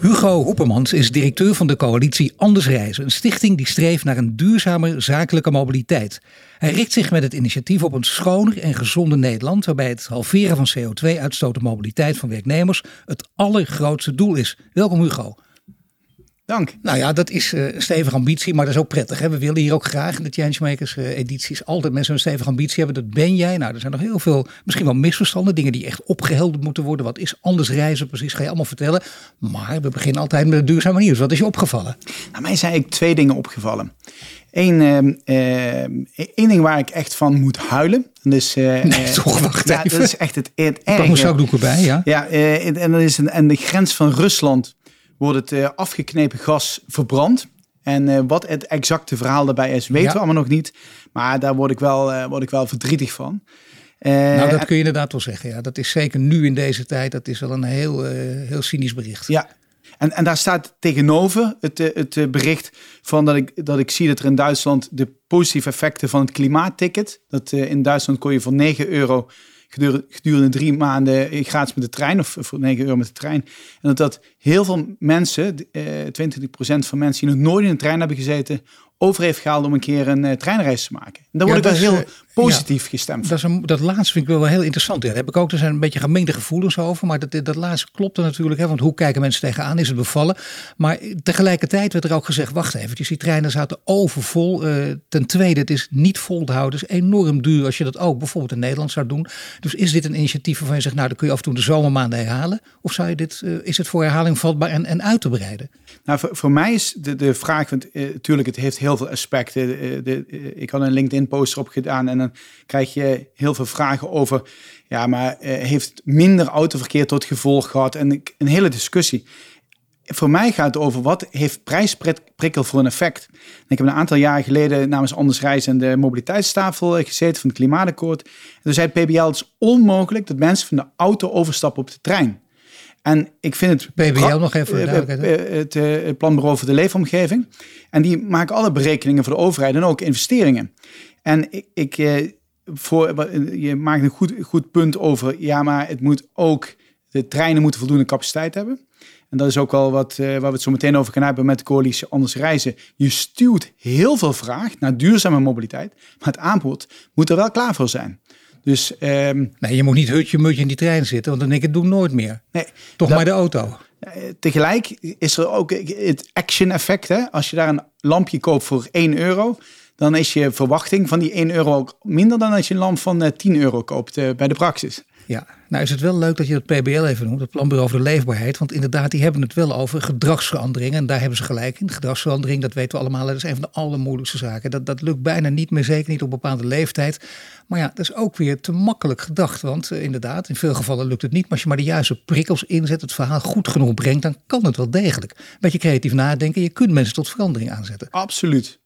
Hugo Hoepemans is directeur van de coalitie Anders Reizen, een stichting die streeft naar een duurzame zakelijke mobiliteit. Hij richt zich met het initiatief op een schoner en gezonder Nederland, waarbij het halveren van CO2-uitstoot en mobiliteit van werknemers het allergrootste doel is. Welkom Hugo. Dank. Nou ja, dat is uh, een stevige ambitie, maar dat is ook prettig. Hè? We willen hier ook graag in de Changemakers uh, edities altijd mensen een stevige ambitie hebben. Dat ben jij. Nou, er zijn nog heel veel, misschien wel misverstanden, dingen die echt opgehelderd moeten worden. Wat is anders reizen precies? Ga je allemaal vertellen. Maar we beginnen altijd met de duurzame nieuws. Wat is je opgevallen? Nou, mij zijn eigenlijk twee dingen opgevallen. Eén, uh, één ding waar ik echt van moet huilen. Dus, nee, toch, wacht ja, even. Dat is echt het, het erge. Ik pak zakdoek erbij, ja. Ja, en dat is een, en de grens van Rusland wordt het uh, afgeknepen gas verbrand. En uh, wat het exacte verhaal daarbij is, weten ja. we allemaal nog niet. Maar daar word ik wel, uh, word ik wel verdrietig van. nou, dat kun je inderdaad wel zeggen. Ja. Dat is zeker nu in deze tijd, dat is wel een heel, heel cynisch bericht. Ja, en, en daar staat tegenover het, het bericht van dat ik, dat ik zie dat er in Duitsland de positieve effecten van het klimaatticket. Dat in Duitsland kon je voor 9 euro gedurende drie maanden gratis met de trein of voor 9 euro met de trein. En dat, dat heel veel mensen, eh, 22% van mensen die nog nooit in een trein hebben gezeten, over heeft gehaald om een keer een uh, treinreis te maken. En daar word ik wel heel positief ja, gestemd. Dat, is een, dat laatste vind ik wel heel interessant. Daar heb ik ook, er zijn een beetje gemengde gevoelens over. Maar dat, dat laatste klopt er natuurlijk. Hè, want hoe kijken mensen tegenaan? Is het bevallen? Maar tegelijkertijd werd er ook gezegd, wacht even. Die treinen zaten overvol. Uh, ten tweede, het is niet vol te houden. Het is enorm duur als je dat ook bijvoorbeeld in Nederland zou doen. Dus is dit een initiatief waarvan je zegt, nou dan kun je af en toe de zomermaanden herhalen? Of zou je dit, uh, is het voor herhaling vatbaar en, en uit te breiden? Nou, voor, voor mij is de, de vraag, want natuurlijk het heeft heel veel aspecten. De, de, ik had een LinkedIn poster op gedaan en dan krijg je heel veel vragen over, ja, maar uh, heeft minder autoverkeer tot gevolg gehad? En een hele discussie. Voor mij gaat het over wat heeft prijsprikkel voor een effect. En ik heb een aantal jaren geleden namens Anders Reis en de mobiliteitstafel gezeten van het Klimaatakkoord. En toen zei het PBL, het is onmogelijk dat mensen van de auto overstappen op de trein. En ik vind het... PBL nog even het, het Planbureau voor de Leefomgeving. En die maken alle berekeningen voor de overheid en ook investeringen. En ik, ik voor, je maakt een goed, goed punt over, ja, maar het moet ook, de treinen moeten voldoende capaciteit hebben. En dat is ook al wat, uh, waar we het zo meteen over gaan hebben met de coalitie Anders Reizen. Je stuurt heel veel vraag naar duurzame mobiliteit, maar het aanbod moet er wel klaar voor zijn. Dus, um, nee, je moet niet hutje mutje in die trein zitten, want dan denk ik, het doe nooit meer. Nee, Toch dat, maar de auto. Tegelijk is er ook het action effect. Hè? Als je daar een lampje koopt voor 1 euro, dan is je verwachting van die 1 euro ook minder dan als je een lamp van 10 euro koopt uh, bij de praxis. Ja, nou is het wel leuk dat je het PBL even noemt, het Planbureau voor de Leefbaarheid. Want inderdaad, die hebben het wel over gedragsverandering. En daar hebben ze gelijk in. Gedragsverandering, dat weten we allemaal, dat is een van de allermoeilijkste zaken. Dat, dat lukt bijna niet meer, zeker niet op een bepaalde leeftijd. Maar ja, dat is ook weer te makkelijk gedacht. Want uh, inderdaad, in veel gevallen lukt het niet. Maar als je maar de juiste prikkels inzet, het verhaal goed genoeg brengt, dan kan het wel degelijk. Een beetje creatief nadenken, je kunt mensen tot verandering aanzetten. Absoluut.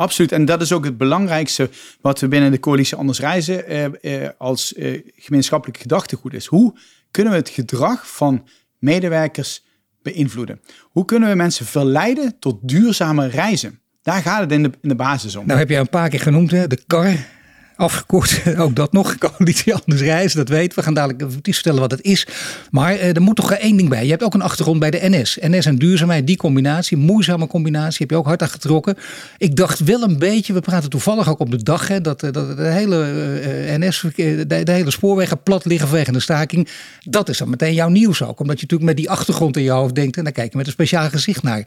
Absoluut. En dat is ook het belangrijkste wat we binnen de coalitie Anders Reizen eh, eh, als eh, gemeenschappelijk gedachtegoed is. Hoe kunnen we het gedrag van medewerkers beïnvloeden? Hoe kunnen we mensen verleiden tot duurzame reizen? Daar gaat het in de, in de basis om. Nou heb je een paar keer genoemd, hè? de kar afgekort. Ook dat nog. Coalitie Anders Reizen, dat weten we. gaan dadelijk vertellen wat het is. Maar eh, er moet toch één ding bij. Je hebt ook een achtergrond bij de NS. NS en duurzaamheid, die combinatie, moeizame combinatie, heb je ook hard aan getrokken. Ik dacht wel een beetje, we praten toevallig ook op de dag, hè, dat, dat de hele uh, NS, de, de, hele spoorwegen plat liggen vanwege de staking. Dat is dan meteen jouw nieuws ook. Omdat je natuurlijk met die achtergrond in je hoofd denkt, en daar kijk je met een speciaal gezicht naar.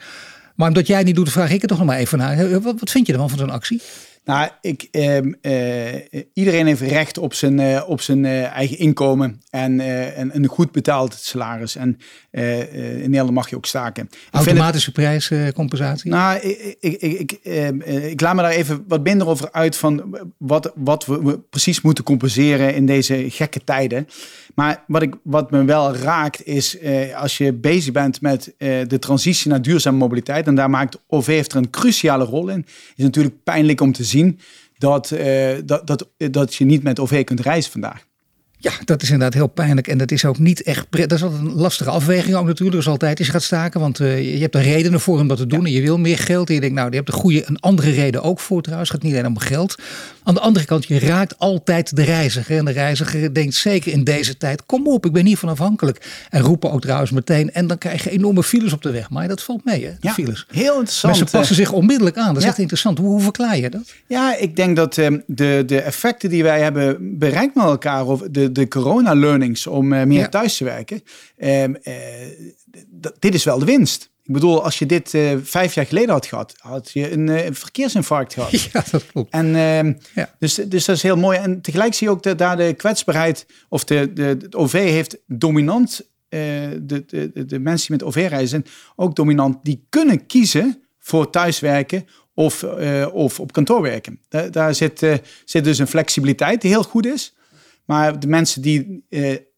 Maar omdat jij niet doet, vraag ik het toch nog maar even naar. Wat, wat vind je ervan van zo'n actie? Nou, ik, uh, uh, iedereen heeft recht op zijn, uh, op zijn eigen inkomen en, en een goed betaald salaris. En in Nederland mag je ook staken. Automatische het, prijscompensatie? Nou, ik, ik, ik, ehm, ik, laat me daar even wat minder over uit van wat, wat we precies moeten compenseren in deze gekke tijden. Maar wat, ik, wat me wel raakt is als je bezig bent met de transitie naar duurzame mobiliteit. En daar maakt OV heeft er een cruciale rol in. Is natuurlijk pijnlijk om te zien zien dat, uh, dat, dat, dat je niet met OV kunt reizen vandaag. Ja, dat is inderdaad heel pijnlijk. En dat is ook niet echt. Dat is altijd een lastige afweging ook natuurlijk. Dus altijd je gaat staken. Want uh, je hebt er redenen voor om dat te doen. En je wil meer geld. En je denkt, nou, je hebt een goede, een andere reden ook voor trouwens. Het gaat niet alleen om geld. Aan de andere kant, je raakt altijd de reiziger. En de reiziger denkt zeker in deze tijd, kom op, ik ben hiervan afhankelijk. En roepen ook trouwens meteen. En dan krijg je enorme files op de weg. Maar dat valt mee, hè? De ja, files. heel interessant. Mensen passen zich onmiddellijk aan. Dat is echt interessant. Hoe, hoe verklaar je dat? Ja, ik denk dat uh, de, de effecten die wij hebben bereikt met elkaar. Of de, de corona-learnings om uh, meer ja. thuis te werken. Ehm, uh, dit is wel de winst. Ik bedoel, als je dit uh, vijf jaar geleden had gehad, had je een uh, verkeersinfarct gehad. Ja, dat klopt. En, uh, ja. dus, dus dat is heel mooi. En tegelijk zie je ook dat daar de kwetsbaarheid, of de, de, de OV heeft dominant, de, de, de mensen die met OV reizen, ook dominant, die kunnen kiezen voor thuiswerken of, of op kantoor werken. Daar, daar zit, zit dus een flexibiliteit die heel goed is. Maar de mensen die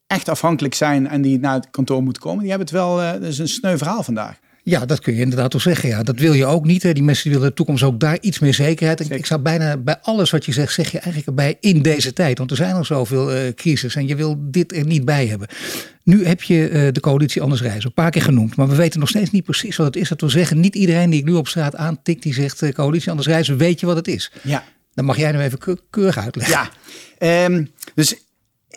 echt afhankelijk zijn en die naar het kantoor moeten komen, die hebben het wel, dat is een sneu verhaal vandaag. Ja, dat kun je inderdaad wel zeggen. Ja, dat wil je ook niet. Hè. Die mensen die willen de toekomst ook daar iets meer zekerheid. Ik zou bijna bij alles wat je zegt, zeg je eigenlijk bij in deze tijd. Want er zijn al zoveel uh, crisis en je wil dit er niet bij hebben. Nu heb je uh, de coalitie Anders Reizen een paar keer genoemd. Maar we weten nog steeds niet precies wat het is. Dat wil zeggen, niet iedereen die ik nu op straat aantik, die zegt uh, coalitie Anders Reizen, weet je wat het is. Ja. Dan mag jij hem even keurig uitleggen. Ja, um, dus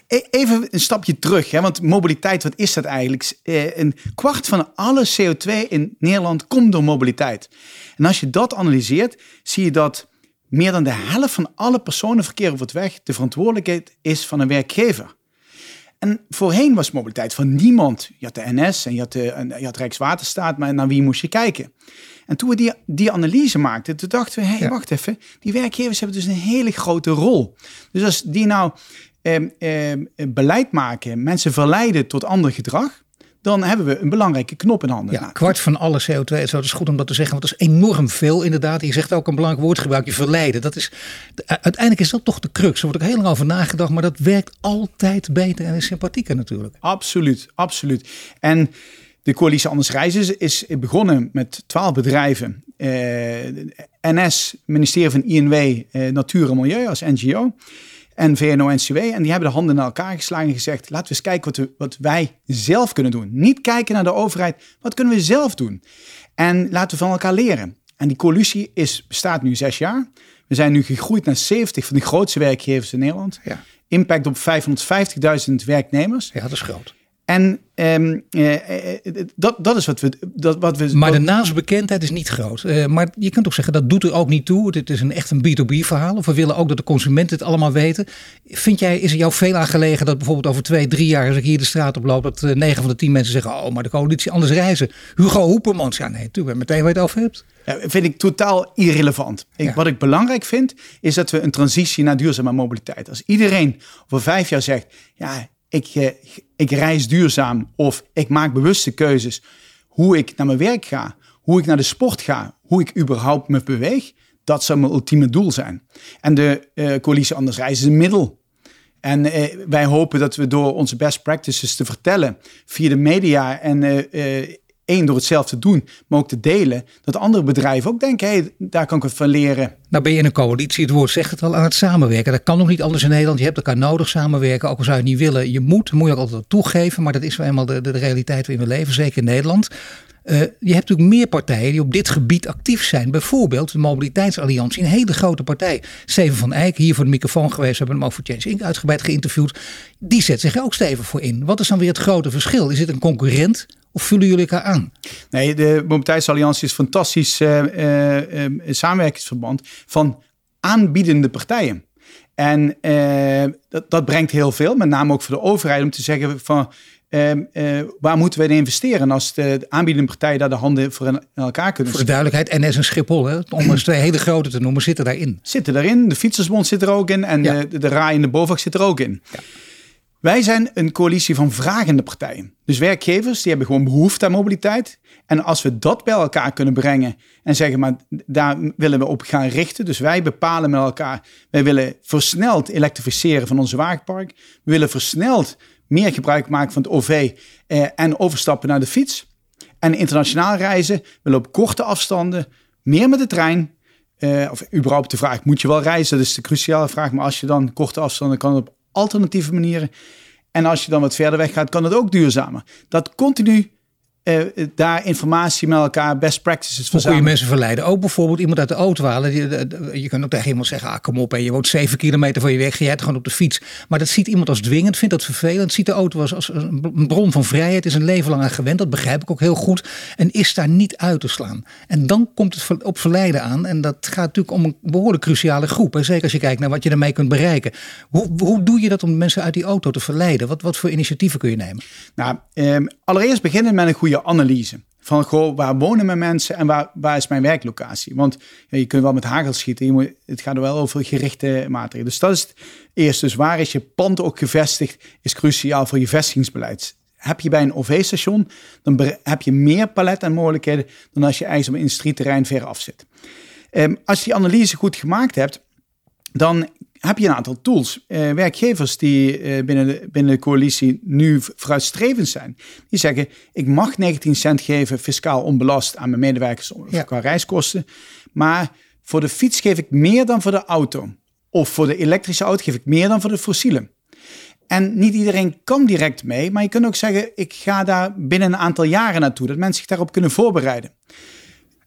E-, even een stapje terug, hè, want mobiliteit, wat is dat eigenlijk? Eh, een kwart van alle CO2 in Nederland komt door mobiliteit. En als je dat analyseert, zie je dat meer dan de helft van alle personenverkeer over het weg de verantwoordelijkheid is van een werkgever. En voorheen was mobiliteit van niemand. Je had de NS en je had, de, je had Rijkswaterstaat, maar naar wie moest je kijken? En toen we die, die analyse maakten, toen dachten we, hé, hey, ja. wacht even, die werkgevers hebben dus een hele grote rol. Dus als die nou Ehm, ehm, beleid maken, mensen verleiden tot ander gedrag, dan hebben we een belangrijke knop in handen. Ja, kwart van alle CO2, zo is goed om dat te zeggen, want dat is enorm veel inderdaad. Je zegt ook een belangrijk woord gebruik, je verleiden. Dat is, uiteindelijk is dat toch de crux. Er wordt ook heel lang over nagedacht, maar dat werkt altijd beter en is sympathieker natuurlijk. Absoluut, absoluut. En de coalitie Anders Reizen is begonnen met twaalf bedrijven. Eh, NS, ministerie van INW, eh, Natuur en Milieu als NGO en VNO-NCW. En die hebben de handen naar elkaar geslagen en gezegd: laten we eens kijken wat, we, wat wij zelf kunnen doen. Niet kijken naar de overheid, wat kunnen we zelf doen? En laten we van elkaar leren. En die coalitie is, bestaat nu zes jaar. We zijn nu gegroeid naar 70 van de grootste werkgevers in Nederland. Ja. Impact op 550.000 werknemers. Ja, dat is groot. En um, uh, dat, dat is wat we, dat, wat we. Maar de naamsbekendheid is niet groot. Uh, maar je kunt ook zeggen dat doet er ook niet toe. Het is een echt een B2B verhaal. Of we willen ook dat de consumenten het allemaal weten. Vind jij, is het jou veel aangelegen dat bijvoorbeeld over twee, drie jaar, als ik hier de straat op loop, dat negen van de tien mensen zeggen: Oh, maar de coalitie anders reizen. Hugo Hoepermans. Ja, nee, natuurlijk, meteen waar je het over hebt. Ja, vind ik totaal irrelevant. Ik, ja. Wat ik belangrijk vind, is dat we een transitie naar duurzame mobiliteit. Als iedereen over vijf jaar zegt: Ja, ik, eh, ik reis duurzaam of ik maak bewuste keuzes hoe ik naar mijn werk ga, hoe ik naar de sport ga, hoe ik überhaupt me beweeg. Dat zou mijn ultieme doel zijn. En de uh, coalitie Anders Reizen is een middel. En uh, wij hopen dat we door onze best practices te vertellen via de media en uh, één, door het zelf te doen, maar ook te delen, dat andere bedrijven ook denken, hé, hey, daar kan ik het van leren. Nou ben je in een coalitie, het woord zegt het al, aan het samenwerken. Dat kan nog niet anders in Nederland. Je hebt elkaar nodig samenwerken, ook al zou je het niet willen. Je moet, moet je ook altijd toegeven, maar dat is wel eenmaal de, de, realiteit waarin we leven, zeker in Nederland. Uh, je hebt natuurlijk meer partijen die op dit gebied actief zijn. Bijvoorbeeld de Mobiliteitsalliantie, een hele grote partij. Steven van Eyck, hier voor de microfoon geweest, we hebben hem over Change Inc. uitgebreid geïnterviewd. Die zet zich ook stevig voor in. Wat is dan weer het grote verschil? Is het een concurrent of vullen jullie elkaar aan? Nee, de Mobiliteitsalliantie is een fantastisch uh, uh, uh, samenwerkingsverband van aanbiedende partijen. En dat, dat brengt heel veel, met name ook voor de overheid, om te zeggen van uh, uh, waar moeten we in investeren als de aanbiedende partijen daar de handen voor in elkaar kunnen Voor de duidelijkheid, NS en Schiphol, hè, om eens twee hele grote te noemen, zitten daarin. Zitten daarin, de Fietsersbond zit er ook in en ja. de, de RAI en de BOVAG zit er ook in. Ja. Wij zijn een coalitie van vragende partijen. Dus werkgevers die hebben gewoon behoefte aan mobiliteit. En als we dat bij elkaar kunnen brengen en zeggen, maar daar willen we op gaan richten. Dus wij bepalen met elkaar, wij willen versneld elektrificeren van onze wagenpark. We willen versneld meer gebruik maken van het OV eh, en overstappen naar de fiets. En internationaal reizen willen op korte afstanden meer met de trein uh, of überhaupt de vraag, moet je wel reizen? Dat is de cruciale vraag. Maar als je dan korte afstanden kan op alternatieve manieren. En als je dan wat verder weg gaat, kan het ook duurzamer. Dat continu uh, daar informatie met elkaar, best practices Hoe kun je mensen verleiden? Ook bijvoorbeeld iemand uit de auto halen. Je, je kunt ook tegen iemand zeggen, ah, kom op, en je woont zeven kilometer van je weg, je hebt gewoon op de fiets. Maar dat ziet iemand als dwingend, vindt dat vervelend, ziet de auto als, als een bron van vrijheid, is een leven lang aan gewend, dat begrijp ik ook heel goed. En is daar niet uit te slaan. En dan komt het op verleiden aan. En dat gaat natuurlijk om een behoorlijk cruciale groep. En zeker als je kijkt naar wat je ermee kunt bereiken. Hoe, hoe doe je dat om mensen uit die auto te verleiden? Wat, wat voor initiatieven kun je nemen? Nou, eh, allereerst beginnen met een goede analyse. Van goh, waar wonen mijn mensen en waar, waar is mijn werklocatie? Want je kunt wel met hagel schieten, je moet, het gaat er wel over gerichte maatregelen. Dus dat is het eerste. Dus waar is je pand ook gevestigd, is cruciaal voor je vestigingsbeleid. Heb je bij een OV-station, dan heb je meer palet en mogelijkheden dan als je ergens op een industrieterrein ver af zit. Um, als je die analyse goed gemaakt hebt, dan heb je een aantal tools. Uh, werkgevers die uh, binnen, de, binnen de coalitie nu vooruitstrevend zijn, die zeggen: ik mag 19 cent geven fiscaal onbelast aan mijn medewerkers ja. qua reiskosten, maar voor de fiets geef ik meer dan voor de auto. Of voor de elektrische auto geef ik meer dan voor de fossiele. En niet iedereen kan direct mee, maar je kunt ook zeggen: ik ga daar binnen een aantal jaren naartoe, dat mensen zich daarop kunnen voorbereiden.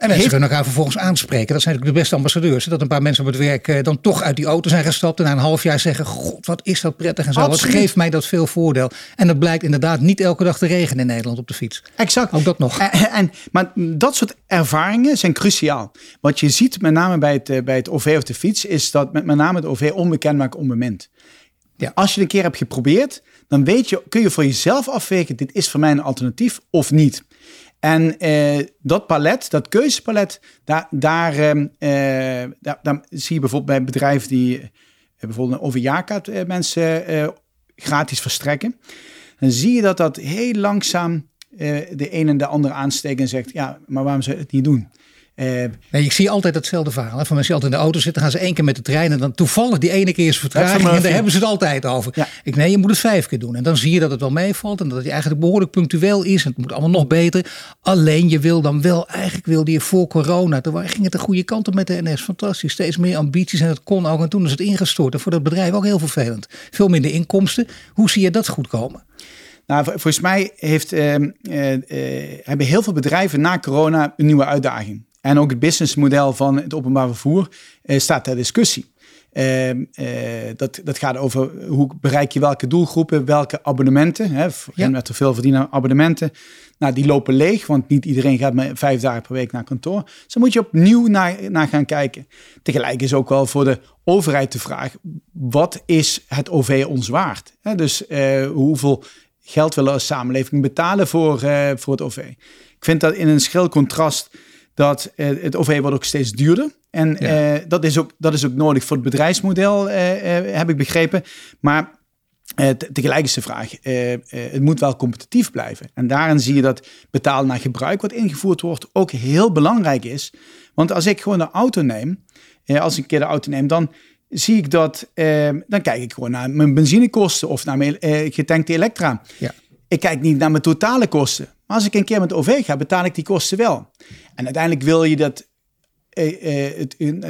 En mensen kunnen elkaar vervolgens aanspreken. Dat zijn natuurlijk de beste ambassadeurs. Dat een paar mensen op het werk eh, dan toch uit die auto zijn gestapt. En na een half jaar zeggen: God, wat is dat prettig en zo. Wat geeft mij dat veel voordeel. En dat blijkt inderdaad niet elke dag te regenen in Nederland op de fiets. Exact. Ook dat nog. En, en, maar dat soort ervaringen zijn cruciaal. Wat je ziet met name bij het, eh, bij het OV of de fiets. Is dat met, met name het OV onbekend maakt onbemind. Ja. Als je het een keer hebt geprobeerd, dan weet je, kun je voor jezelf afwegen: dit is voor mij een alternatief of niet. En eh, dat palet, dat keuzepalet, daar, ehm, eh, daar, daar, zie je bijvoorbeeld bij bedrijven die eh, bijvoorbeeld een overjaarkaart mensen gratis verstrekken. Dan zie je dat dat heel langzaam de een en de ander aansteekt en zegt, ja, maar waarom zou je het niet doen? Uh, nee, ik zie altijd hetzelfde verhaal. Hè. Van mensen die altijd in de auto zitten, gaan ze één keer met de trein. En dan toevallig die ene keer is vertraging. En daar hebben ze het altijd over. Ik nee, je moet het vijf keer doen. En dan zie je dat het wel meevalt. En dat het eigenlijk behoorlijk punctueel is. En het moet allemaal nog beter. Alleen je wil dan wel, eigenlijk wilde je voor corona. Toen ging het de goede kant op met de NS. Fantastisch. Steeds meer ambities. En dat kon ook. En toen is het ingestort. En voor dat bedrijf ook heel vervelend. Veel minder inkomsten. Hoe zie je dat goed komen? Nou, volgens mij heeft, uh, uh, hebben heel veel bedrijven na corona een nieuwe uitdaging. En ook het businessmodel van het openbaar vervoer uh, staat ter discussie. Uh, uh, dat, dat gaat over hoe bereik je welke doelgroepen, welke abonnementen. Hè, ja. En met te veel verdienen abonnementen. Nou, die lopen leeg, want niet iedereen gaat maar vijf dagen per week naar kantoor. Dus dan moet je opnieuw naar, naar gaan kijken. Tegelijk is ook wel voor de overheid de vraag: wat is het OV ons waard? Hè, dus hoeveel geld willen we als samenleving betalen voor, voor het OV? Ik vind dat in een schril contrast dat uh, het OV wordt ook steeds duurder. En ja. uh, dat, is ook, dat is ook nodig voor het bedrijfsmodel, uh, heb ik begrepen. Maar tegelijk is de vraag, het moet wel competitief blijven. En daarin zie je dat betaal naar gebruik wat ingevoerd wordt ook heel belangrijk is. Want als ik gewoon de auto neem, als ik een keer de auto neem, dan zie ik dat, dan kijk ik gewoon naar mijn benzinekosten of naar mijn getankte elektra. Ja. Ik kijk niet naar mijn totale kosten. Maar als ik een keer met OV ga, betaal ik die kosten wel. En uiteindelijk wil je dat eh, eh, het een,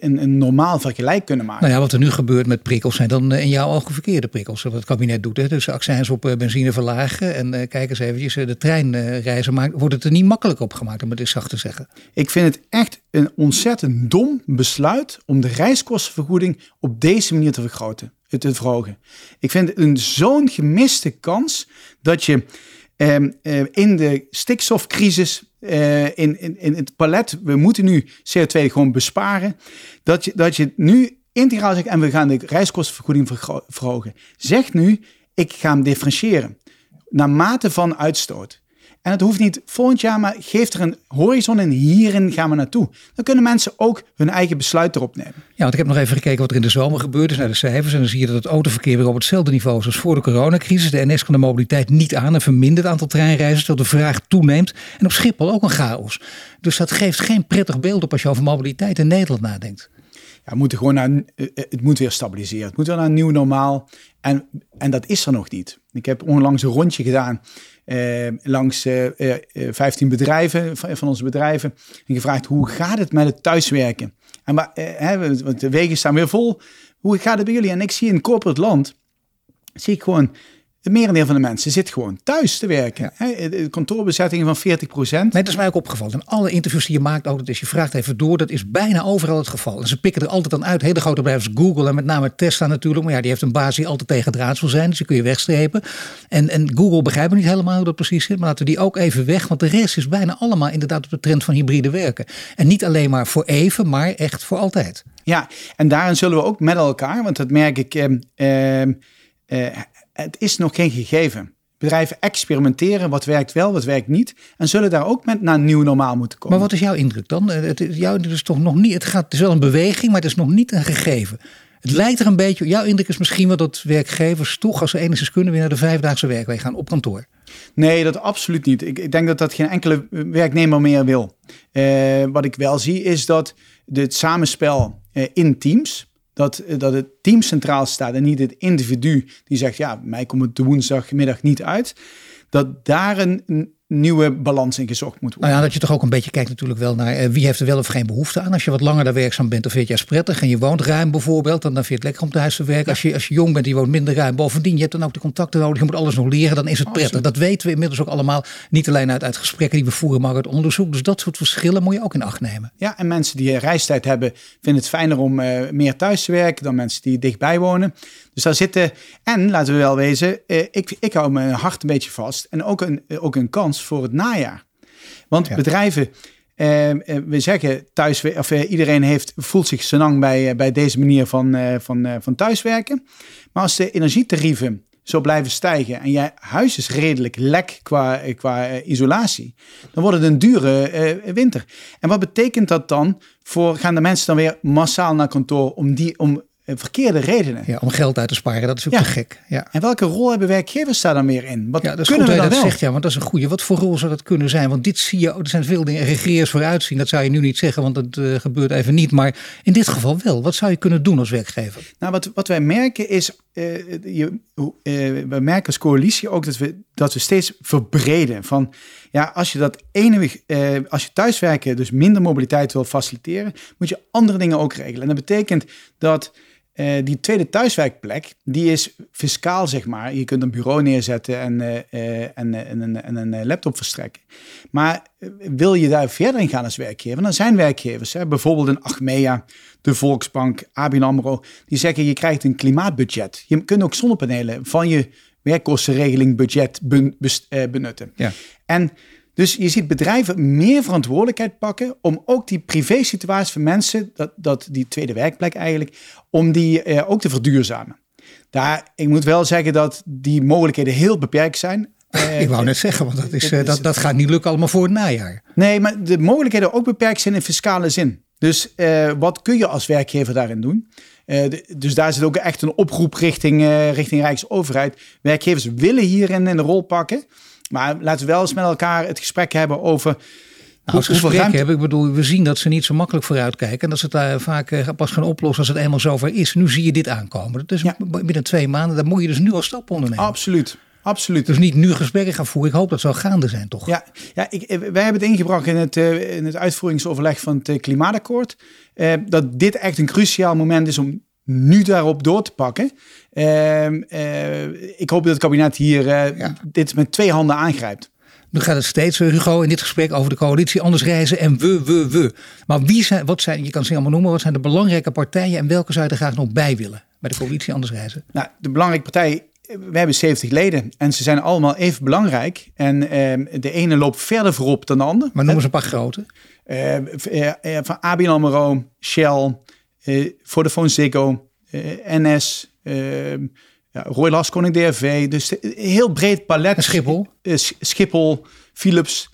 een, een, normaal vergelijk kunnen maken. Nou ja, wat er nu gebeurt met prikkels zijn dan eh, in jouw ogen verkeerde prikkels. Wat het kabinet doet. Hè? Dus accijns op benzine verlagen. En uh, kijk eens eventjes, de treinreizen maakt, wordt het er niet makkelijk op gemaakt, om het eens zacht te zeggen. Ik vind het echt een ontzettend dom besluit om de reiskostenvergoeding op deze manier te vergroten. Te verhogen. Ik vind het een zo'n gemiste kans dat je Ehm, eh, in de stikstofcrisis, uh, in, in, in het palet, we moeten nu CO2 gewoon besparen. Dat je, dat je nu integraal zegt, en we gaan de reiskostenvergoeding verhogen. Zeg nu, ik ga hem differentiëren. Naar mate van uitstoot. En het hoeft niet volgend jaar, maar geef er een horizon en hierin gaan we naartoe. Dan kunnen mensen ook hun eigen besluit erop nemen. Ja, want ik heb nog even gekeken wat er in de zomer gebeurd is naar de cijfers. En dan zie je dat het autoverkeer weer op hetzelfde niveau is als voor de coronacrisis. De NS kan de mobiliteit niet aan en vermindert het aantal treinreizigers terwijl de vraag toeneemt. En op Schiphol ook een chaos. Dus dat geeft geen prettig beeld op als je over mobiliteit in Nederland nadenkt. Ja, we moeten gewoon naar, eh, het moet weer stabiliseren. Het moet weer naar een nieuw normaal. En, en dat is er nog niet. Ik heb onlangs een rondje gedaan eh, langs eh, 15 eh, bedrijven van, onze bedrijven en gevraagd hoe gaat het met het thuiswerken? En maar, want de wegen staan weer vol. Hoe gaat het bij jullie? En ik zie in corporate land, zie ik gewoon het merendeel van de mensen zit gewoon thuis te werken. Ja. De kantoorbezettingen van 40 procent. Nee, dat is mij ook opgevallen. In alle interviews die je maakt, ook dat is je vraagt even door, dat is bijna overal het geval. En ze pikken er altijd dan uit. Hele grote bedrijven Google en met name Tesla natuurlijk. Maar ja, die heeft een baas die altijd tegen draad wil zijn. Dus die kun je wegstrepen. En, en Google begrijpen niet helemaal hoe dat precies zit. Maar laten we die ook even weg. Want de rest is bijna allemaal inderdaad op de trend van hybride werken. En niet alleen maar voor even, maar echt voor altijd. Ja, en daarin zullen we ook met elkaar, want dat merk ik. Eh, eh, het is nog geen gegeven. Bedrijven experimenteren, wat werkt wel, wat werkt niet. En zullen daar ook met naar een nieuw normaal moeten komen. Maar wat is jouw indruk dan? Het, jouw indruk is toch nog niet, het, gaat, het is wel een beweging, maar het is nog niet een gegeven. Het lijkt er een beetje, jouw indruk is misschien wel dat werkgevers toch als ze enigszins kunnen weer naar de vijfdaagse werkweek gaan op kantoor. Nee, dat absoluut niet. Ik, ik denk dat dat geen enkele werknemer meer wil. Uh, wat ik wel zie is dat het samenspel uh, in teams, dat, dat het team centraal staat en niet het individu die zegt, ja, mij komt het de woensdagmiddag niet uit. Dat daar een, nieuwe balans in gezocht moet worden. Nou ja, dat je toch ook een beetje kijkt natuurlijk wel naar eh, wie heeft er wel of geen behoefte aan. Als je wat langer daar werkzaam bent, dan vind je het prettig. En je woont ruim bijvoorbeeld, dan, dan vind je het lekker om thuis te werken. Als, je, als je jong bent, je woont minder ruim. Bovendien, je hebt dan ook de contacten nodig. Je moet alles nog leren, dan is het prettig. Dat weten we inmiddels ook allemaal. Niet alleen uit, uit gesprekken die we voeren, maar uit onderzoek. Dus dat soort verschillen moet je ook in acht nemen. Ja, en mensen die reistijd hebben, vinden het fijner om uh, meer thuis te werken dan mensen die dichtbij wonen. Dus daar zitten, en laten we wel wezen, uh, ik, ik hou mijn hart een beetje vast. En ook een, ook een kans voor het najaar. Want bedrijven, eh, eh, we zeggen thuis, of eh, iedereen heeft, voelt zich senang bij, bij deze manier van, van, van thuiswerken. Maar als de energietarieven zo blijven stijgen en je huis is redelijk lek qua, qua isolatie, dan wordt het een dure winter. En wat betekent dat dan voor, gaan de mensen dan weer massaal naar kantoor om, die, om eh, verkeerde redenen. Ja, om geld uit te sparen, dat is ook te gek. Ja. En welke rol hebben werkgevers daar dan meer in? Wat ja, dat kunnen we dat zegt, ja, want dat is een goede. Wat voor rol zou dat kunnen zijn? Want dit zie je, er zijn veel dingen, regreers vooruitzien. Dat zou je nu niet zeggen, want het uh, gebeurt even niet. Maar in dit geval wel. Wat zou je kunnen doen als werkgever? Nou, wat, wat wij merken is, uh, je, uh, we merken als coalitie ook dat we, dat we steeds verbreden. Van, ja, als je dat ene, als je thuiswerken dus minder mobiliteit wil faciliteren, moet je andere dingen ook regelen. En dat betekent dat uh, die tweede thuiswerkplek, die is fiscaal, zeg maar. Je kunt een bureau neerzetten en, uh, en, en, en, en, een laptop verstrekken. Maar wil je daar verder in gaan als werkgever, dan zijn werkgevers, hè, bijvoorbeeld een Achmea, de Volksbank, ABN AMRO, die zeggen je krijgt een klimaatbudget. Je kunt ook zonnepanelen van je werkkostenregeling budget benutten. Ja. En dus je ziet bedrijven meer verantwoordelijkheid pakken om ook die privé-situatie van mensen, dat, dat die tweede werkplek eigenlijk, om die eh, ook te verduurzamen. Daar, ik moet wel zeggen dat die mogelijkheden heel beperkt zijn. ik wou net zeggen, want dat, is, uh, dat, dat gaat niet lukken allemaal voor het najaar. Nee, maar de mogelijkheden ook beperkt zijn in fiscale zin. Dus uh, wat kun je als werkgever daarin doen? Uh, dus daar zit ook echt een oproep richting, richting Rijksoverheid. Werkgevers willen hierin een rol pakken. Maar laten we wel eens met elkaar het gesprek hebben over. Nou, als gesprek ruimte... hebben, ik bedoel, we zien dat ze niet zo makkelijk vooruitkijken. En dat ze het daar vaak eh, pas gaan oplossen als het eenmaal zover is. Nu zie je dit aankomen. Dat is ja. binnen twee maanden, daar moet je dus nu al stappen ondernemen. Absoluut. Absoluut. Dus niet nu gesprekken gaan voeren. Ik hoop dat het zal gaande zijn, toch? Ja, ja ik, eh, wij hebben het ingebracht in het, in het uitvoeringsoverleg van het klimaatakkoord. Uh, dat dit echt een cruciaal moment is om nu daarop door te pakken. Uh, uh, ik hoop dat het kabinet hier uh, dit met twee handen aangrijpt. Nu gaat het steeds, Hugo, in dit gesprek over de coalitie anders reizen en we, we, we. Maar wie zijn, wat zijn, je kan ze allemaal noemen, wat zijn de belangrijke partijen en welke zou je er graag nog bij willen bij de coalitie anders reizen? Nou, de belangrijke partijen, we hebben 70 leden en ze zijn allemaal even belangrijk. En ehm, de ene loopt verder voorop dan de ander. Maar noemen ze een paar grote. Eh, van ABN AMRO, Shell, uh, Vodafone Ziggo, uh, NS, uh, ja, Roy Laskoning DRV. Dus heel breed palet. En Schiphol? Schiphol, Philips.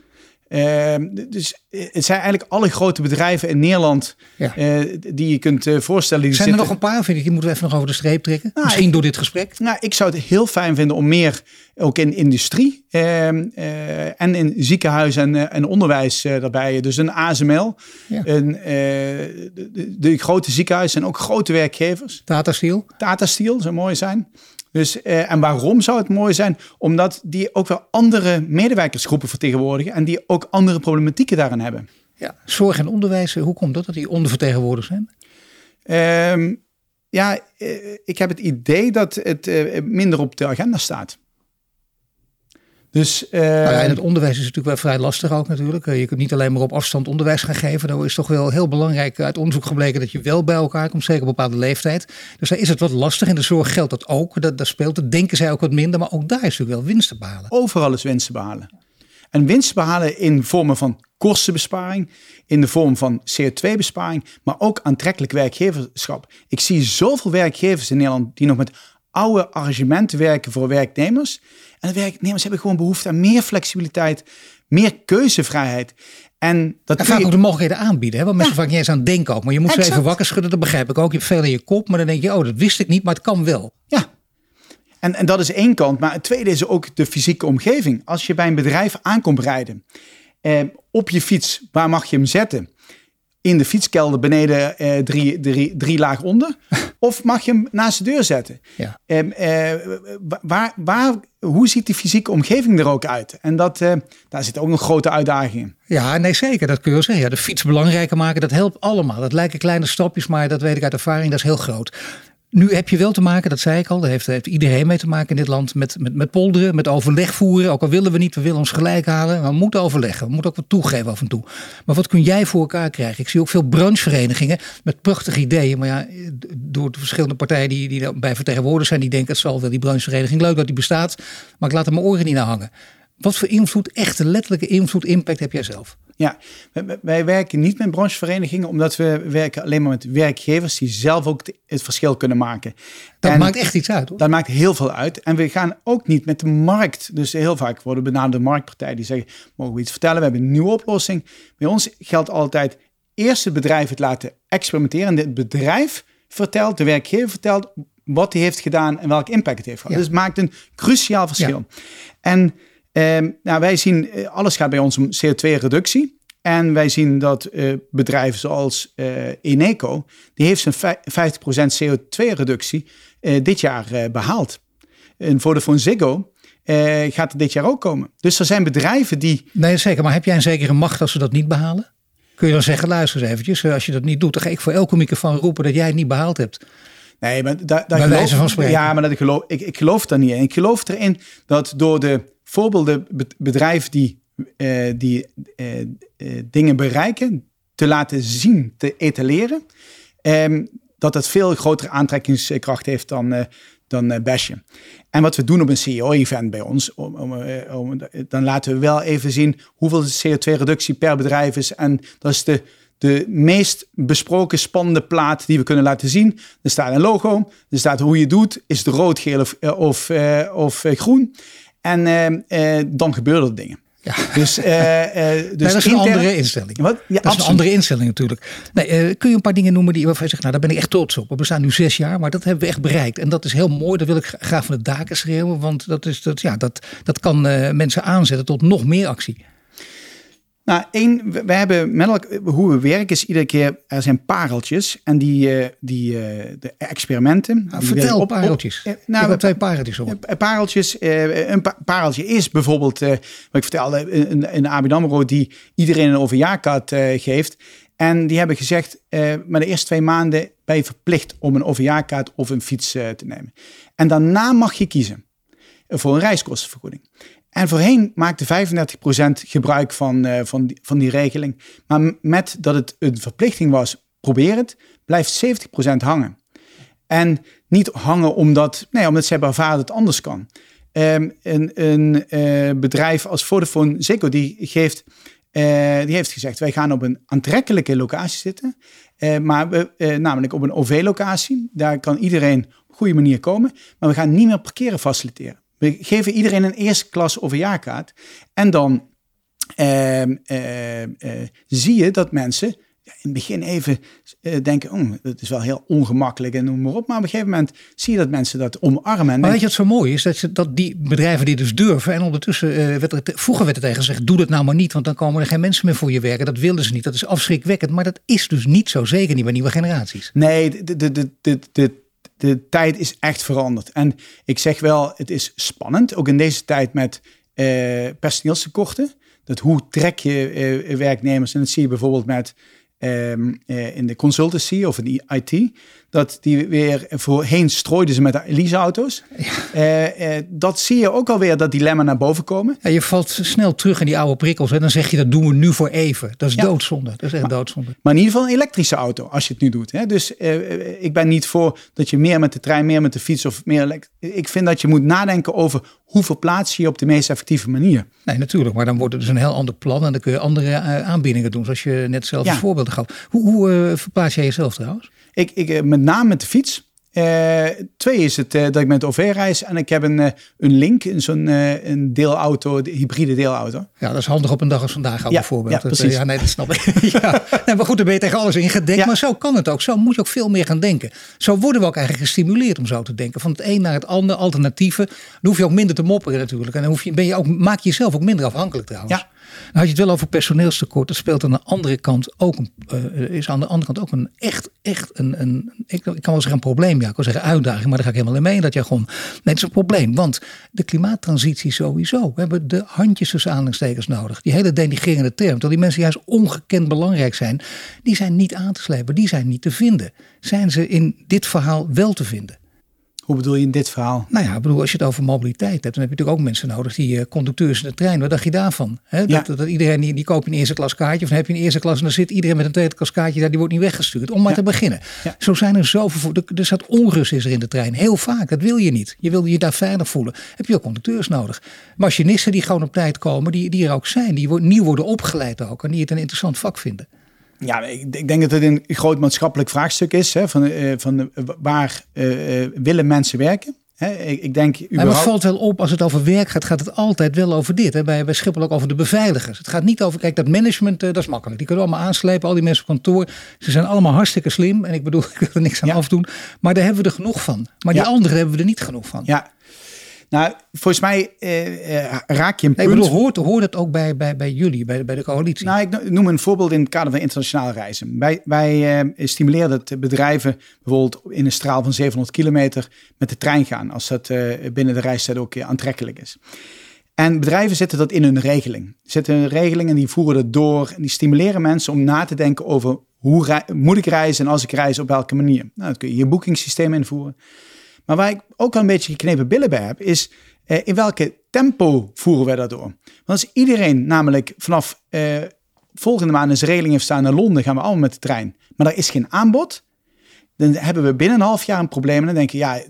Ehm, dus het zijn eigenlijk alle grote bedrijven in Nederland ja. die je kunt voorstellen. Die zijn er nog een paar, vind ik, die moeten we even nog over de streep trekken. Nou, Misschien door dit gesprek. Nou, ik zou het heel fijn vinden om meer ook in industrie ehm, eh, en in ziekenhuis en, en onderwijs daarbij. Dus een ASML, ja. een, de, de, grote ziekenhuizen en ook grote werkgevers. Tata Steel. Tata Steel zou mooi zijn. Dus, en waarom zou het mooi zijn? Omdat die ook wel andere medewerkersgroepen vertegenwoordigen en die ook andere problematieken daarin hebben. Ja, zorg en onderwijs, hoe komt dat dat die ondervertegenwoordigd zijn? Ehm, ja, eh, ik heb het idee dat het eh, minder op de agenda staat. Dus, uh, nou ja, en het onderwijs is natuurlijk wel vrij lastig ook natuurlijk. Je kunt niet alleen maar op afstand onderwijs gaan geven. Dan is toch wel heel belangrijk uit onderzoek gebleken dat je wel bij elkaar komt, zeker op een bepaalde leeftijd. Dus daar is het wat lastig. In de zorg geldt dat ook. Dat, dat speelt het. Denken zij ook wat minder, maar ook daar is natuurlijk wel winst te behalen. Overal is winst te behalen. En winst behalen in vormen van kostenbesparing, in de vorm van CO2-besparing, maar ook aantrekkelijk werkgeverschap. Ik zie zoveel werkgevers in Nederland die nog met oude arrangementen werken voor werknemers. En de werknemers hebben gewoon behoefte aan meer flexibiliteit, meer keuzevrijheid. En dat en vaak ook de mogelijkheden aanbieden. Hè? Want mensen ja. vaak niet eens aan denken ook. Maar je moet ze even wakker schudden, dat begrijp ik ook. Je hebt veel in je kop, maar dan denk je, oh, dat wist ik niet, maar het kan wel. Ja, en, en dat is één kant. Maar het tweede is ook de fysieke omgeving. Als je bij een bedrijf aankomt rijden, eh, op je fiets, waar mag je hem zetten? In de fietskelder beneden eh, drie, drie, drie laag onder? of mag je hem naast de deur zetten? Ja. Eh, waar, waar, hoe ziet die fysieke omgeving er ook uit? En dat, eh, daar zitten ook nog grote uitdagingen. Ja, nee, zeker. Dat kun je wel zeggen. Ja, de fiets belangrijker maken, dat helpt allemaal. Dat lijken kleine stapjes, maar dat weet ik uit ervaring, dat is heel groot. Nu heb je wel te maken, dat zei ik al, daar heeft, heeft, iedereen mee te maken in dit land, met, met, met polderen, met overleg voeren. Ook al willen we niet, we willen ons gelijk halen. Maar we moeten overleggen, we moeten ook wat toegeven af en toe. Maar wat kun jij voor elkaar krijgen? Ik zie ook veel brancheverenigingen met prachtige ideeën. Maar ja, door de verschillende partijen die, die bij vertegenwoordigd zijn, die denken het zal wel die branchevereniging leuk dat die bestaat. Maar ik laat er mijn oren niet naar hangen. Wat voor invloed, echte letterlijke invloed, impact heb jij zelf? Ja, wij, werken niet met brancheverenigingen, omdat we werken alleen maar met werkgevers die zelf ook het verschil kunnen maken. Dat maakt echt iets uit, hoor. Dat maakt heel veel uit. En we gaan ook niet met de markt. Dus heel vaak worden benaderd de marktpartijen die zeggen, mogen we iets vertellen? We hebben een nieuwe oplossing. Bij ons geldt altijd, eerst het bedrijf het laten experimenteren. En het bedrijf vertelt, de werkgever vertelt wat hij heeft gedaan en welke impact het heeft gehad. Dus het maakt een cruciaal verschil. En nou, wij zien, eh, alles gaat bij ons om CO2-reductie. En wij zien dat uh, bedrijven zoals uh, Eneco, die heeft zijn 50% CO2-reductie uh, dit jaar behaald. En Vodafone Ziggo gaat er dit jaar ook komen. Dus er zijn bedrijven die... Nee, zeker. Maar heb jij een zekere macht als ze dat niet behalen? Kun je dan zeggen, luister eens eventjes, als je dat niet doet, dan ga ik voor elke microfoon roepen dat jij het niet behaald hebt. Nee, maar daar, daar geloof, van spreken. Ja, maar dat geloof, ik, ik geloof daar niet in. Ik geloof erin dat door de voorbeelden bedrijven die, uh, die uh, uh, dingen bereiken, te laten zien, te etaleren, um, dat dat veel grotere aantrekkingskracht heeft dan, dan uh, bashen. En wat we doen op een CEO-event bij ons, om, om, om, dan laten we wel even zien hoeveel CO2-reductie per bedrijf is. En dat is de, de meest besproken spannende plaat die we kunnen laten zien. Er staat een logo, er staat hoe je het doet, is het rood, geel of, of, of groen. En uh, dan gebeuren er dingen. Ja. Dus, dus dat is een andere instelling. Wat? Ja, dat is een andere instelling natuurlijk. Nee, kun je een paar dingen noemen die waarvan je zegt, nou daar ben ik echt trots op. We bestaan nu zes jaar, maar dat hebben we echt bereikt. En dat is heel mooi. Dat wil ik graag van de daken schreeuwen. Want dat, is, dat, ja, dat, dat kan mensen aanzetten tot nog meer actie. Nou, één, we, hebben met elkaar, hoe we werken is iedere keer, er zijn pareltjes en die, uh, die uh, de experimenten. Nou, vertel op, pareltjes. Op, uh, nou, ik heb twee pareltjes op. Pareltjes, een pareltje is bijvoorbeeld, wat ik vertelde, een, een ABN AMRO die iedereen een overjaarkaart geeft. En die hebben gezegd, maar de eerste twee maanden ben je verplicht om een overjaarkaart of een fiets te nemen. En daarna mag je kiezen voor een reiskostenvergoeding. En voorheen maakte 35% gebruik van, uh, van, die, van die regeling. Maar met dat het een verplichting was, probeer het, blijft 70% hangen. En niet hangen omdat, nee, omdat ze hebben het anders kan. Um, een een uh, bedrijf als Vodafone Ziggo, die, geeft, uh, die heeft gezegd, wij gaan op een aantrekkelijke locatie zitten. maar we, namelijk op een OV-locatie. Daar kan iedereen op een goede manier komen. Maar we gaan niet meer parkeren faciliteren. We geven iedereen een eerste klas overjaarkaart. En dan uh, uh, zie je dat mensen in het begin even uh, denken, oh, dat is wel heel ongemakkelijk en noem maar op. Maar op een gegeven moment zie je dat mensen dat omarmen. Maar weet je wat zo mooi is? Dat, ze, dat die bedrijven die dus durven en ondertussen, uh, werd er, vroeger werd er tegen gezegd, doe dat nou maar niet, want dan komen er geen mensen meer voor je werken. Dat wilden ze niet. Dat is afschrikwekkend. Maar dat is dus niet zo, zeker niet bij nieuwe generaties. Nee, de, de, de, de, de tijd is echt veranderd. En ik zeg wel, het is spannend, ook in deze tijd met uh, personeelstekorten. dat hoe trek je werknemers, en dat zie je bijvoorbeeld met Ehm, eh, in de consultancy of in de IT, dat die weer voorheen strooiden ze met de leaseauto's. Ja. Uh, dat zie je ook alweer dat dilemma naar boven komen. Ja, je valt snel terug in die oude prikkels en dan zeg je dat doen we nu voor even. Dat is doodzonde. Dat is echt maar, doodzonde. Maar in ieder geval een elektrische auto als je het nu doet. Hè? Dus ik ben niet voor dat je meer met de trein, meer met de fiets of meer. Ik vind dat je moet nadenken over hoe verplaats je je op de meest effectieve manier. Nee, natuurlijk. Maar dan wordt het dus een heel ander plan en dan kun je andere aanbiedingen doen. Zoals je net zelf ja. een voorbeeld gaf. Hoe, hoe verplaats jij jezelf trouwens? Ik, ik, met name met de fiets. Uh, twee is het uh, dat ik met OV reis en ik heb een, uh, een link, zo'n een deelauto, de hybride deelauto. Ja, dat is handig op een dag als vandaag ja, bijvoorbeeld. Ja, precies. ja, nee, dat snap ik. ja. Nee, maar goed, dan ben je tegen alles in gedenkt. Ja. Maar zo kan het ook. Zo moet je ook veel meer gaan denken. Zo worden we ook eigenlijk gestimuleerd om zo te denken. Van het een naar het ander, alternatieven. Dan hoef je ook minder te mopperen natuurlijk. En dan hoef je, ben je ook, maak je jezelf ook minder afhankelijk trouwens. Ja. Had je het wel over personeelstekort. Dat speelt aan de andere kant ook uh, is aan de andere kant ook een echt, echt een, een ik, kan wel zeggen een probleem. Ja, ik wil zeggen uitdaging, maar daar ga ik helemaal in mee. Dat jargon. Nee, het is een probleem. Want de klimaattransitie sowieso. We hebben de handjes tussen aanhalingstekens nodig. Die hele denigrerende term. Terwijl die mensen juist ongekend belangrijk zijn. Die zijn niet aan te slepen. Die zijn niet te vinden. Zijn ze in dit verhaal wel te vinden? Hoe bedoel je in dit verhaal? Nou ja, ik bedoel, als je het over mobiliteit hebt, dan heb je natuurlijk ook mensen nodig die uh, conducteurs in de trein. Wat dacht je daarvan? He, ja. dat, dat, iedereen die, die koopt een eerste klas kaartje, of dan heb je een eerste klas en dan zit iedereen met een tweede klas kaartje daar, die wordt niet weggestuurd. Om maar ja. te beginnen. Ja. Zo zijn er zoveel, er, er staat onrust is er in de trein. Heel vaak, dat wil je niet. Je wil je daar veilig voelen. Heb je ook conducteurs nodig. Machinisten die gewoon op tijd komen, die, die er ook zijn, die worden, nieuw worden opgeleid ook en die het een interessant vak vinden. Ja, ik, ik, denk dat het een groot maatschappelijk vraagstuk is. Hè, van, uh, van waar uh, willen mensen werken? He, ik, ik, denk überhaupt... Maar het valt wel op, als het over werk gaat, gaat het altijd wel over dit. Hè? Bij, bij Schiphol ook over de beveiligers. Het gaat niet over, kijk, dat management, uh, dat is makkelijk. Die kunnen allemaal aanslepen, al die mensen op kantoor. Ze zijn allemaal hartstikke slim. En ik bedoel, ik wil er niks aan ja. afdoen. Maar daar hebben we er genoeg van. Maar die ja. anderen hebben we er niet genoeg van. Ja, nou, volgens mij uh, uh, raak je een nee. Ik bedoel, hoort, hoort het ook bij, bij, bij jullie, bij, bij de coalitie? Nou, ik noem een voorbeeld in het kader van internationale reizen. Wij, wij uh, stimuleren dat bedrijven bijvoorbeeld in een straal van 700 kilometer met de trein gaan, als dat binnen de reistijd ook aantrekkelijk is. En bedrijven zetten dat in hun regeling. Zetten een regeling en die voeren dat door. En die stimuleren mensen om na te denken over hoe moet ik reizen en als ik reis op welke manier. Nou, dan kun je je boekingssysteem invoeren. Maar waar ik ook al een beetje geknepen billen bij heb, is uh, in welke tempo voeren wij dat door? Want als iedereen namelijk vanaf uh, volgende maand een regeling heeft staan naar Londen, gaan we allemaal met de trein. Maar er is geen aanbod, dan hebben we binnen een half jaar een probleem. En dan denken ja,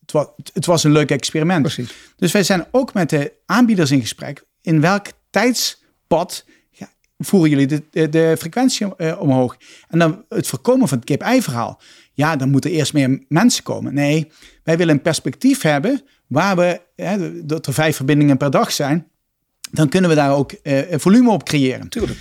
het was, het was een leuk experiment. Precies. Dus wij zijn ook met de aanbieders in gesprek. In welk tijdspad ja, voeren jullie de, de, de frequentie uh, omhoog? En dan het voorkomen van het kip-ei-verhaal ja, dan moeten eerst meer mensen komen. Nee, wij willen een perspectief hebben waar we, hè, dat er vijf verbindingen per dag zijn, dan kunnen we daar ook uh, volume op creëren. Tuurlijk.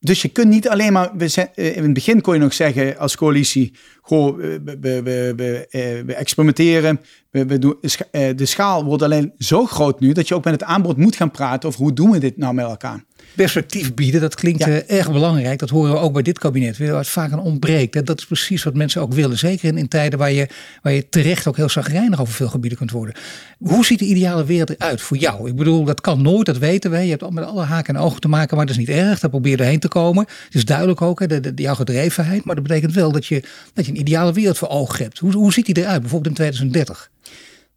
Dus je kunt niet alleen maar, we uh, in het begin kon je nog zeggen als coalitie, goh, we, we, we, we, we experimenteren, we, we doen, de schaal wordt alleen zo groot nu dat je ook met het aanbod moet gaan praten over hoe doen we dit nou met elkaar perspectief bieden, dat klinkt ja. uh, erg belangrijk. Dat horen we ook bij dit kabinet, waar het vaak aan ontbreekt. Dat is precies wat mensen ook willen. Zeker in, in tijden waar je, waar je terecht ook heel zagrijnig over veel gebieden kunt worden. Hoe ziet de ideale wereld eruit voor jou? Ik bedoel, dat kan nooit, dat weten wij. Je hebt met alle haken en ogen te maken, maar dat is niet erg. Daar probeer je erheen te komen. Het is duidelijk ook, hè, de, de, jouw gedrevenheid. Maar dat betekent wel dat je, dat je een ideale wereld voor ogen hebt. Hoe, hoe ziet die eruit, bijvoorbeeld in 2030?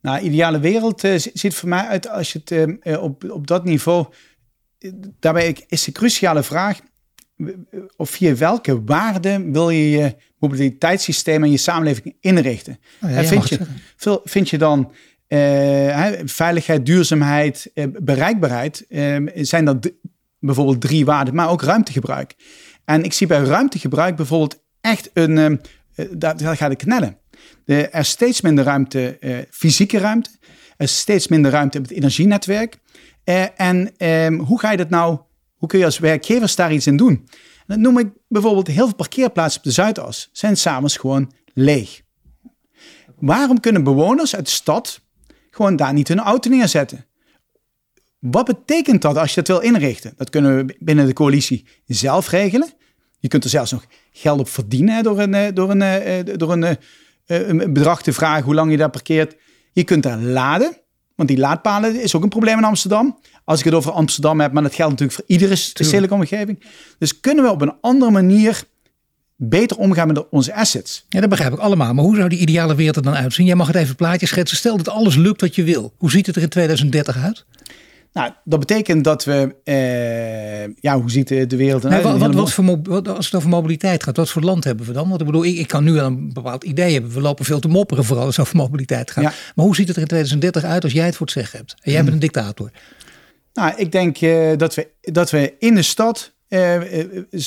Nou, ideale wereld uh, ziet voor mij uit als je het uh, op, op dat niveau daarbij is de cruciale vraag, of via welke waarden wil je je mobiliteitssysteem en je samenleving inrichten? Oh ja, vind, je, veel, vind je dan uh, veiligheid, duurzaamheid, uh, bereikbaarheid, uh, zijn dat bijvoorbeeld drie waarden, maar ook ruimtegebruik. En ik zie bij ruimtegebruik bijvoorbeeld echt een, ehm, daar, daar gaat het knellen. Er is steeds minder ruimte, fysieke ruimte. Er is steeds minder ruimte op het energienetwerk. Uh, en um, hoe ga je dat nou, hoe kun je als werkgevers daar iets in doen? En dat noem ik bijvoorbeeld heel veel parkeerplaatsen op de Zuidas zijn s'avonds gewoon leeg. Waarom kunnen bewoners uit de stad gewoon daar niet hun auto neerzetten? Wat betekent dat als je dat wil inrichten? Dat kunnen we binnen de coalitie zelf regelen. Je kunt er zelfs nog geld op verdienen door een, door een, door een, een bedrag te vragen hoe lang je daar parkeert. Je kunt daar laden. Want die laadpalen is ook een probleem in Amsterdam. Als ik het over Amsterdam heb, maar dat geldt natuurlijk voor iedere stedelijke omgeving. Dus kunnen we op een andere manier beter omgaan met onze assets. Ja, dat begrijp ik allemaal. Maar hoe zou die ideale wereld er dan uitzien? Jij mag het even plaatje schetsen. Stel dat alles lukt wat je wil. Hoe ziet het er in 2030 uit? Nou, dat betekent dat we, uh, ja, hoe ziet de wereld eruit? Nee, wat, wat, voor, wat, als het over mobiliteit gaat, wat voor land hebben we dan? Want ik bedoel, ik, ik kan nu wel een bepaald idee hebben. We lopen veel te mopperen, vooral als het over mobiliteit gaat. Maar hoe ziet het er in 2030 uit als jij het voor het zeggen hebt? En jij bent een dictator. Nou, ik denk uh, dat, we, dat we in de stad uh,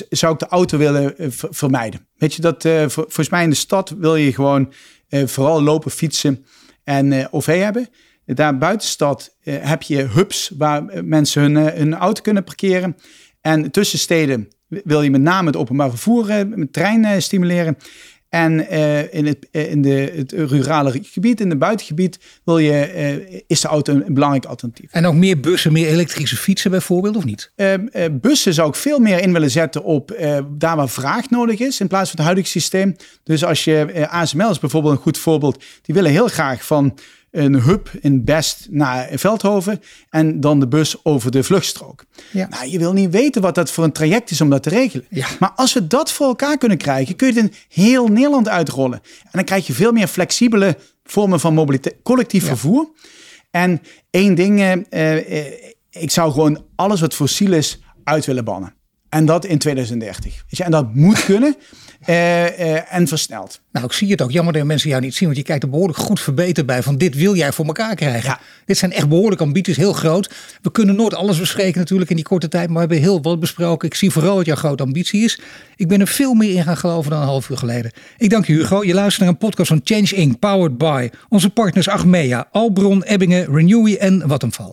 zou ik de auto willen vermijden. Weet je, dat volgens mij in de stad wil je gewoon vooral lopen, fietsen en OV hebben. Daar buitenstad uh, heb je hubs waar eh, mensen hun, uh, hun auto kunnen parkeren. En tussen steden wil je met name het openbaar vervoer met trein stimuleren. En in, het, in de, het rurale gebied, in het buitengebied, wil je, is de auto een, belangrijk alternatief. En ook meer bussen, meer elektrische fietsen bijvoorbeeld, of niet? bussen zou ik veel meer in willen zetten op daar waar vraag nodig is, in plaats van het huidige systeem. Dus als je, ASML is bijvoorbeeld een goed voorbeeld, die willen heel graag van een hub in Best naar Veldhoven en dan de bus over de vluchtstrook. Ja. Nou, je wil niet weten wat dat voor een traject is om dat te regelen. Ja. Maar als we dat voor elkaar kunnen krijgen, kun je het in heel Nederland uitrollen. En dan krijg je veel meer flexibele vormen van mobiliteit, collectief vervoer. En één ding, uh, ik zou gewoon alles wat fossiel is uit willen bannen. En dat in 2030. Weet je, en dat moet kunnen. Uh, uh, en versneld. Nou, ik zie het ook. Jammer dat mensen jou niet zien, want je kijkt er behoorlijk goed verbeterd bij. Van dit wil jij voor elkaar krijgen. Ja. Dit zijn echt behoorlijk ambities, heel groot. We kunnen nooit alles bespreken natuurlijk in die korte tijd, maar we hebben heel wat besproken. Ik zie vooral wat jouw grote ambitie is. Ik ben er veel meer in gaan geloven dan een half uur geleden. Ik dank je Hugo. Je luistert naar een podcast van Change Inc. Powered by onze partners Achmea, Albron, Ebbingen, Renewy en Vattenfall.